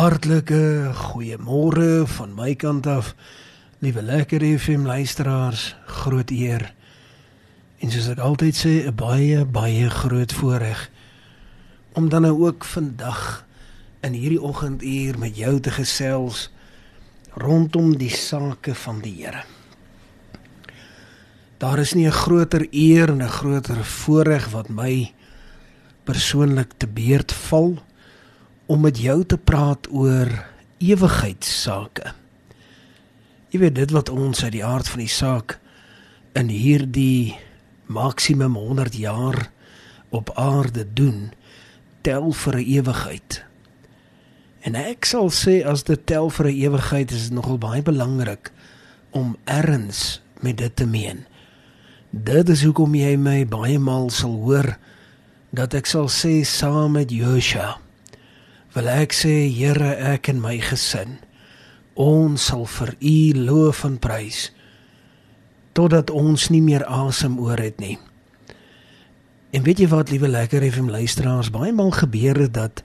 Hartlike goeiemôre van my kant af. Liewe lekker FM luisteraars, groot eer. En soos ek altyd sê, 'n baie baie groot voorreg om dan nou ook vandag in hierdie oggenduur met jou te gesels rondom die sake van die Here. Daar is nie 'n groter eer en 'n groter voorreg wat my persoonlik te beurt val nie om met jou te praat oor ewigheidssake. Jy weet dit wat ons uit die aard van die saak in hierdie maksimum 100 jaar op aarde doen, tel vir 'n ewigheid. En ek sal sê as dit tel vir 'n ewigheid is dit nogal baie belangrik om erns met dit te meen. Dit is hoekom jy my baie maal sal hoor dat ek sal sê saam met Joshua wil ek sê Here ek en my gesin ons sal vir u loof en prys totdat ons nie meer asem oor het nie. En weet jy wat liewe lekker FM luisteraars baie maal gebeur het dat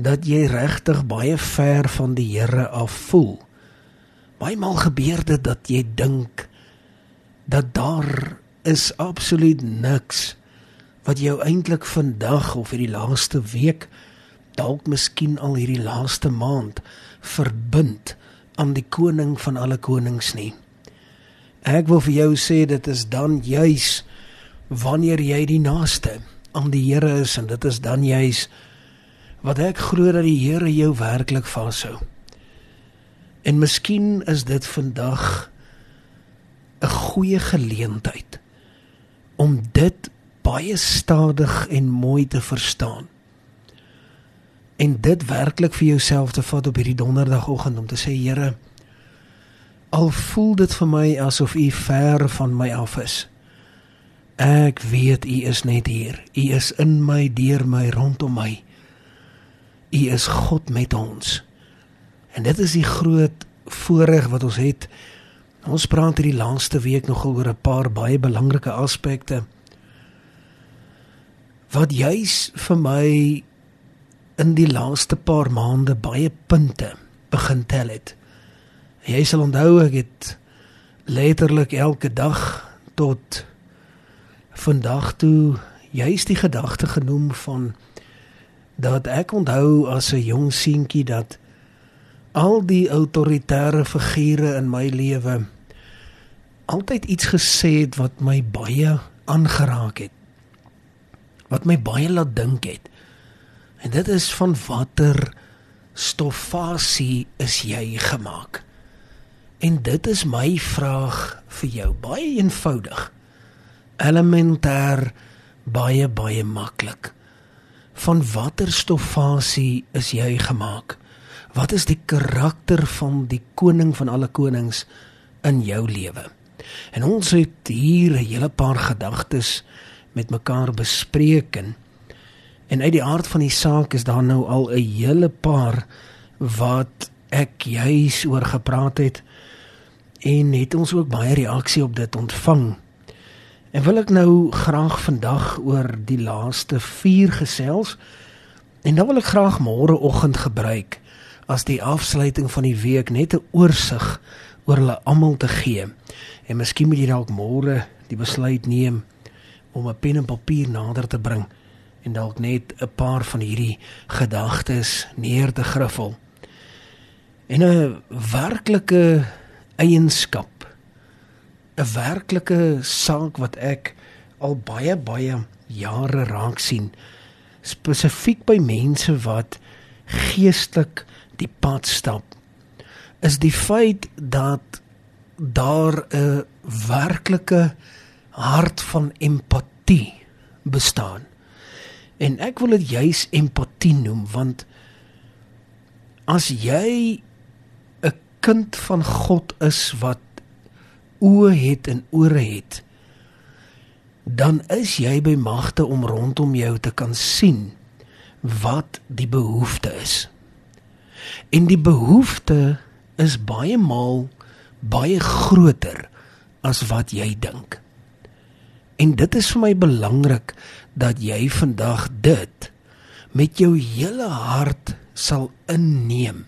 dat jy regtig baie ver van die Here af voel. Baie maal gebeur dit dat jy dink dat daar is absoluut niks wat jou eintlik vandag of hierdie laaste week dalk miskien al hierdie laaste maand verbind aan die koning van alle konings nie. Ek wil vir jou sê dit is dan juis wanneer jy die naaste aan die Here is en dit is dan juis wat ek glo dat die Here jou werklik vashou. En miskien is dit vandag 'n goeie geleentheid om dit baie stadig en mooi te verstaan en dit werklik vir jouself te vat op hierdie donderdagoggend om te sê Here al voel dit vir my asof u ver van my af is. Ek weet u is net hier. U is in my deur my rondom my. U is God met ons. En dit is die groot voorreg wat ons het. Ons praat hierdie laaste week nogal oor 'n paar baie belangrike aspekte. Wat juis vir my in die laaste paar maande baie punte begin tel het. Jy sal onthou ek het letterlik elke dag tot vandag toe juist die gedagte genoem van dat ek onthou as 'n jong seentjie dat al die autoritaire figure in my lewe altyd iets gesê het wat my baie aangeraak het. Wat my baie laat dink het. En dit is van watter stofasie is jy gemaak? En dit is my vraag vir jou, baie eenvoudig. Elementêr, baie baie maklik. Van watter stofasie is jy gemaak? Wat is die karakter van die koning van alle konings in jou lewe? En ons het hier 'n hele paar gedagtes met mekaar bespreek en En uit die aard van die saak is daar nou al 'n hele paar wat ek juis oor gepraat het en het ons ook baie reaksie op dit ontvang. En wil ek nou graag vandag oor die laaste 4 gesels en dan wil ek graag môreoggend gebruik as die afsluiting van die week net 'n oorsig oor hulle almal te gee. En miskien moet jy dalk môre die besluit neem om 'n pen en papier nader te bring en dalk net 'n paar van hierdie gedagtes neer te griffel. En 'n werklike eienskap 'n werklike saak wat ek al baie baie jare raak sien spesifiek by mense wat geestelik die pad stap is die feit dat daar 'n werklike hart van empatie bestaan En ek wil dit juis empatie noem want as jy 'n kind van God is wat oë het en ore het, dan is jy by magte om rondom jou te kan sien wat die behoefte is. En die behoefte is baie maal baie groter as wat jy dink. En dit is vir my belangrik dat jy vandag dit met jou hele hart sal inneem.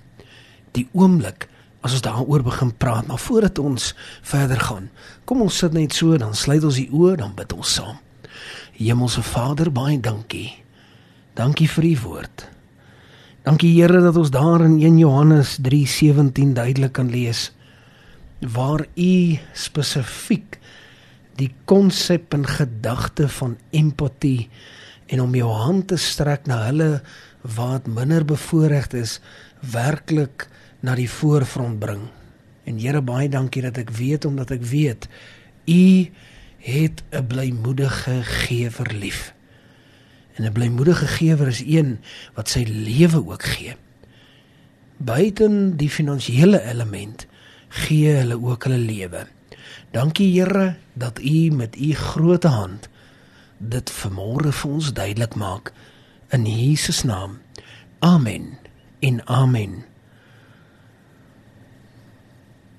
Die oomblik as ons daaroor begin praat, maar voordat ons verder gaan, kom ons sit net so, dan sluit ons die oë, dan bid ons saam. Hemelse Vader, baie dankie. Dankie vir u woord. Dankie Here dat ons daar in 1 Johannes 3:17 duidelik kan lees waar u spesifiek die konsep en gedagte van empatie en om jou hand te strek na hulle wat minder bevoorreg is werklik na die voorfront bring. En Here baie dankie dat ek weet omdat ek weet u het 'n blymoedige gewer lief. En 'n blymoedige gewer is een wat sy lewe ook gee. Buiten die finansiële element gee hulle ook hulle lewe. Dankie Here dat U met U groot hand dit vanmôre vir ons duidelik maak in Jesus naam. Amen. En amen.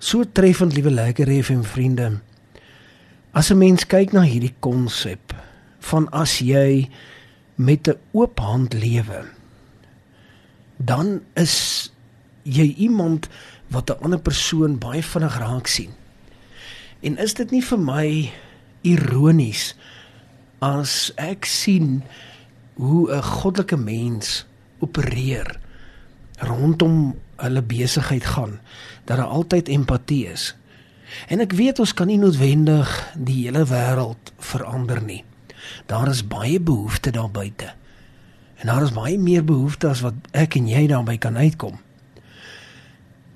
So treffend liewe lekker FM vriende. As 'n mens kyk na hierdie konsep van as jy met 'n oop hand lewe, dan is jy iemand wat 'n ander persoon baie vinnig raak sien. En is dit nie vir my ironies as ek sien hoe 'n goddelike mens opereer rondom hulle besigheid gaan dat daar altyd empatie is. En ek weet ons kan nie noodwendig die hele wêreld verander nie. Daar is baie behoeftes daar buite. En daar is baie meer behoeftes as wat ek en jy daarby kan uitkom.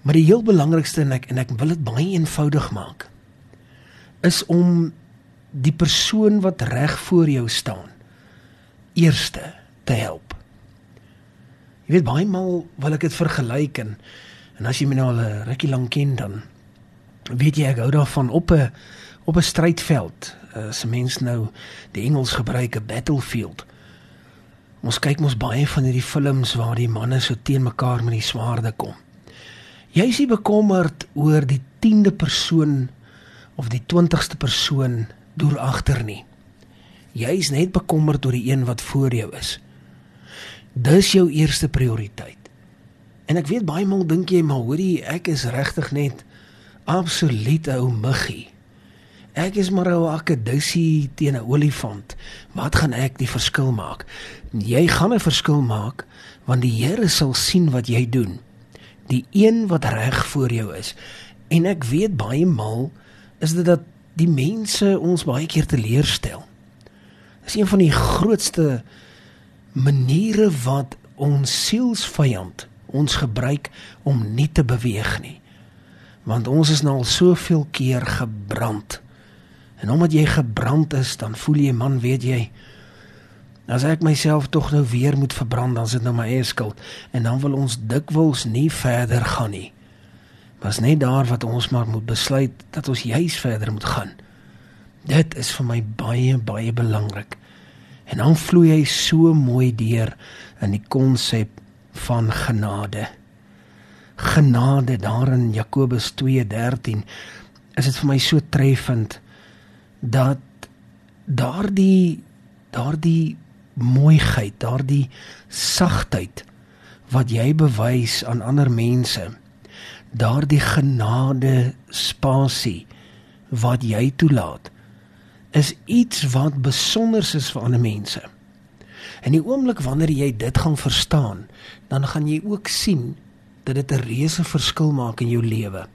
Maar die heel belangrikste en ek en ek wil dit baie eenvoudig maak is om die persoon wat reg voor jou staan eerste te help. Jy weet baie maal wil ek dit vergelyk en en as jy my nou al 'n rukkie lank ken dan weet jy ek hou daarvan op 'n op 'n strydveld as 'n mens nou die Engels gebruik 'n battlefield. Ons kyk mos baie van hierdie films waar die manne so teen mekaar met die swaarde kom. Jy is bekommerd oor die 10de persoon of die 20ste persoon deur agter nie. Jy is net bekommerd oor die een wat voor jou is. Dis jou eerste prioriteit. En ek weet baie maal dink jy maar hoorie ek is regtig net absoluut ou muggie. Ek is maar 'n akedussie teen 'n olifant. Wat gaan ek die verskil maak? Jy gaan 'n verskil maak want die Here sal sien wat jy doen. Die een wat reg voor jou is. En ek weet baie maal is dit dat die mense ons baie keer teleurstel. Dis een van die grootste maniere wat ons sielsvyand ons gebruik om nie te beweeg nie. Want ons is nou al soveel keer gebrand. En omdat jy gebrand is, dan voel jy man, weet jy, as ek myself tog nou weer moet verbrand, dan is dit nou my eie skuld en dan wil ons dikwels nie verder gaan nie. Was net daar wat ons maar moet besluit dat ons juis verder moet gaan. Dit is vir my baie baie belangrik. En dan vloei hy so mooi deur in die konsep van genade. Genade daar in Jakobus 2:13 is dit vir my so treffend dat daardie daardie mooiheid, daardie sagtheid wat jy bewys aan ander mense, daardie genade spasie wat jy toelaat, is iets wat besonder is vir ander mense. En die oomblik wanneer jy dit gaan verstaan, dan gaan jy ook sien dat dit 'n reuse verskil maak in jou lewe.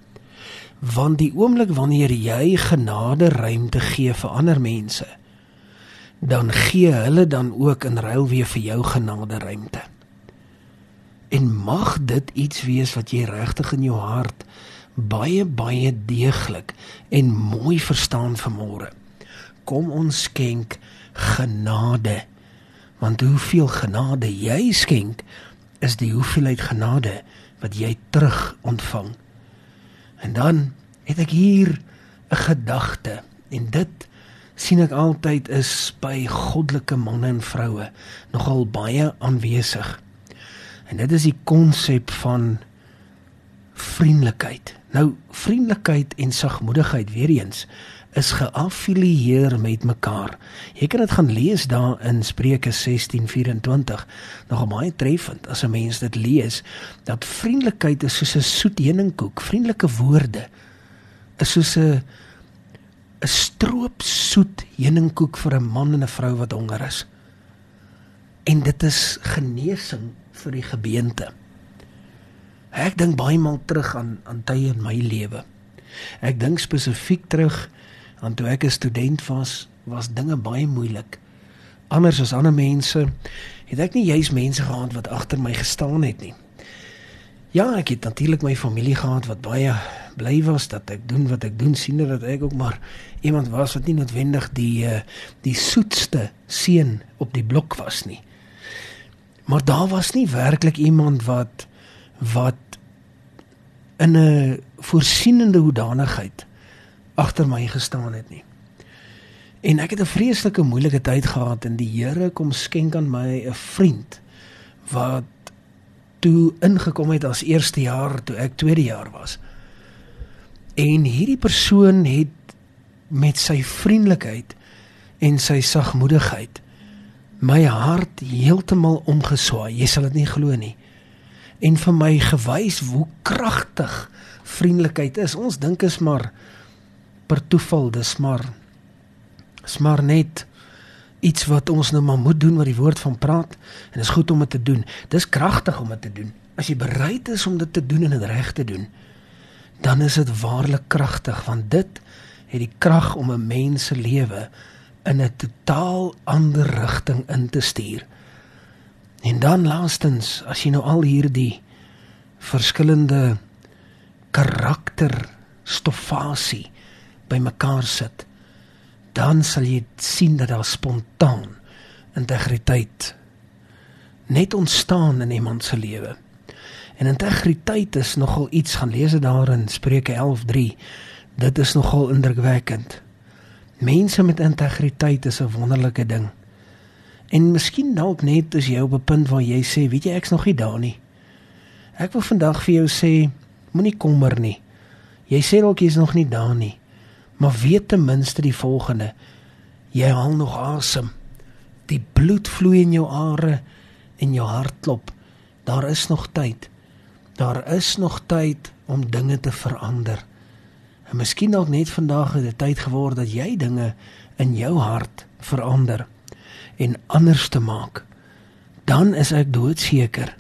Want die oomblik wanneer jy genade ruimte gee vir ander mense, dan gee hulle dan ook in ruil weer vir jou genade ruimte. En mag dit iets wees wat jy regtig in jou hart baie baie deeglik en mooi verstaan vanmôre kom ons skenk genade. Want hoeveel genade jy skenk, is die hoeveelheid genade wat jy terug ontvang. En dan het ek hier 'n gedagte en dit sien ek altyd is by goddelike manne en vroue nogal baie aanwesig. En dit is die konsep van vriendelikheid. Nou vriendelikheid en sagmoedigheid weer eens is geaffilieer met mekaar. Jy kan dit gaan lees daar in Spreuke 16:24. Nog baie treffend as 'n mens dit lees dat vriendelikheid is soos 'n soet heuningkoek. Vriendelike woorde is soos 'n 'n stroop soet heuningkoek vir 'n man en 'n vrou wat honger is. En dit is genesing vir die gebeente. Ek dink baie maal terug aan aan tye in my lewe. Ek dink spesifiek terug aan toe ek 'n student was, was dinge baie moeilik. Anders as ander mense het ek nie juis mense gehad wat agter my gestaan het nie. Ja, ek het natuurlik my familie gehad wat baie bly was dat ek doen wat ek doen sien dat ek ook maar iemand was wat nie noodwendig die eh, die soetste seun op die blok was nie. Maar daar was nie werklik iemand wat wat in 'n voorsienende hoedanigheid agter my gestaan het nie. En ek het 'n vreeslike moeilike tyd gehad en die Here kom skenk aan my 'n vriend wat toe ingekom het as eerste jaar toe ek tweede jaar was. En hierdie persoon het met sy vriendelikheid en sy sagmoedigheid my hart heeltemal omgeswaai. Jy sal dit nie glo nie en vir my gewys hoe kragtig vriendelikheid is. Ons dink is maar per toeval, dis maar is maar net iets wat ons nou maar moet doen wat die woord van praat en dit is goed om dit te doen. Dis kragtig om dit te doen. As jy bereid is om dit te doen en dit reg te doen, dan is dit waarlik kragtig want dit het die krag om 'n mens se lewe in 'n totaal ander rigting in te stuur. En dan laastens, as jy nou al hierdie verskillende karakter stoffasie bymekaar sit, dan sal jy sien dat daar spontaan integriteit net ontstaan in iemand se lewe. En integriteit is nogal iets gaan lees dit daar in Spreuke 11:3. Dit is nogal indrukwekkend. Mense met integriteit is 'n wonderlike ding. En miskien dalk net as jy op 'n punt waar jy sê, weet jy, ek's nog nie daar nie. Ek wil vandag vir jou sê, moenie kommer nie. Jy sê dalk jy's nog nie daar nie. Maar weet ten minste die volgende. Jy haal nog asem. Die bloed vloei in jou are en jou hart klop. Daar is nog tyd. Daar is nog tyd om dinge te verander. En miskien dalk net vandag het dit tyd geword dat jy dinge in jou hart verander en anders te maak, dan is ek doodseker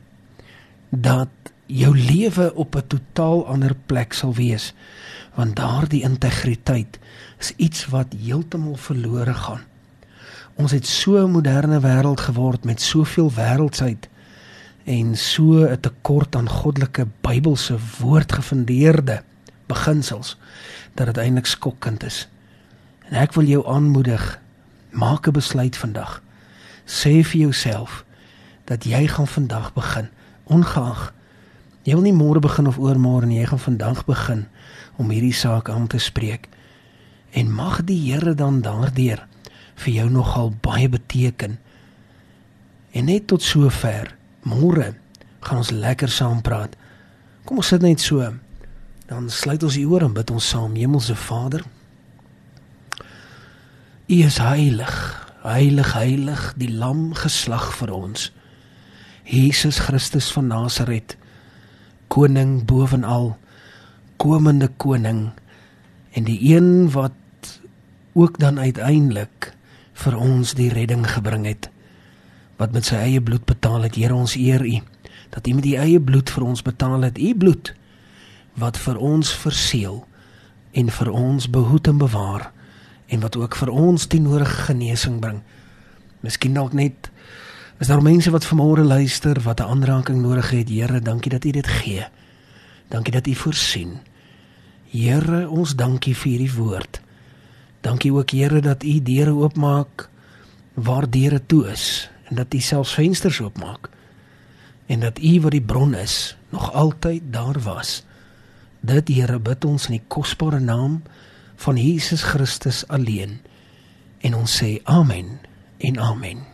dat jou lewe op 'n totaal ander plek sal wees want daardie integriteit is iets wat heeltemal verlore gaan. Ons het so 'n moderne wêreld geword met soveel wêreldsheid en so 'n tekort aan goddelike Bybelse woordgefundeerde beginsels dat dit eintlik skokkend is. En ek wil jou aanmoedig, maak 'n besluit vandag. Sê vir jouself dat jy gaan vandag begin ongeag jy wil nie môre begin of oormôre nie jy gaan vandag begin om hierdie saak aan te spreek. En mag die Here dan daardeur vir jou nogal baie beteken. En net tot sover môre gaan ons lekker saam praat. Kom ons sit net so dan sluit ons die ore en bid ons saam Hemelse Vader U is heilig Heilig, heilig, die lam geslag vir ons. Jesus Christus van Nasaret, koning bovenal, komende koning en die een wat ook dan uiteindelik vir ons die redding gebring het wat met sy eie bloed betaal het. Here ons eer U dat U met U eie bloed vir ons betaal het. U bloed wat vir ons verseël en vir ons behoed en bewaar en wat ook vir ons die nodige genesing bring. Miskien dalk net is daar mense wat vanmôre luister wat 'n aanraking nodig het. Here, dankie dat U dit gee. Dankie dat U voorsien. Here, ons dankie vir hierdie woord. Dankie ook Here dat U deure oopmaak waar deure toe is en dat U selfs vensters oopmaak. En dat U wat die bron is, nog altyd daar was. Dit Here bid ons in die kosbare naam van Jesus Christus alleen. En ons sê amen en amen.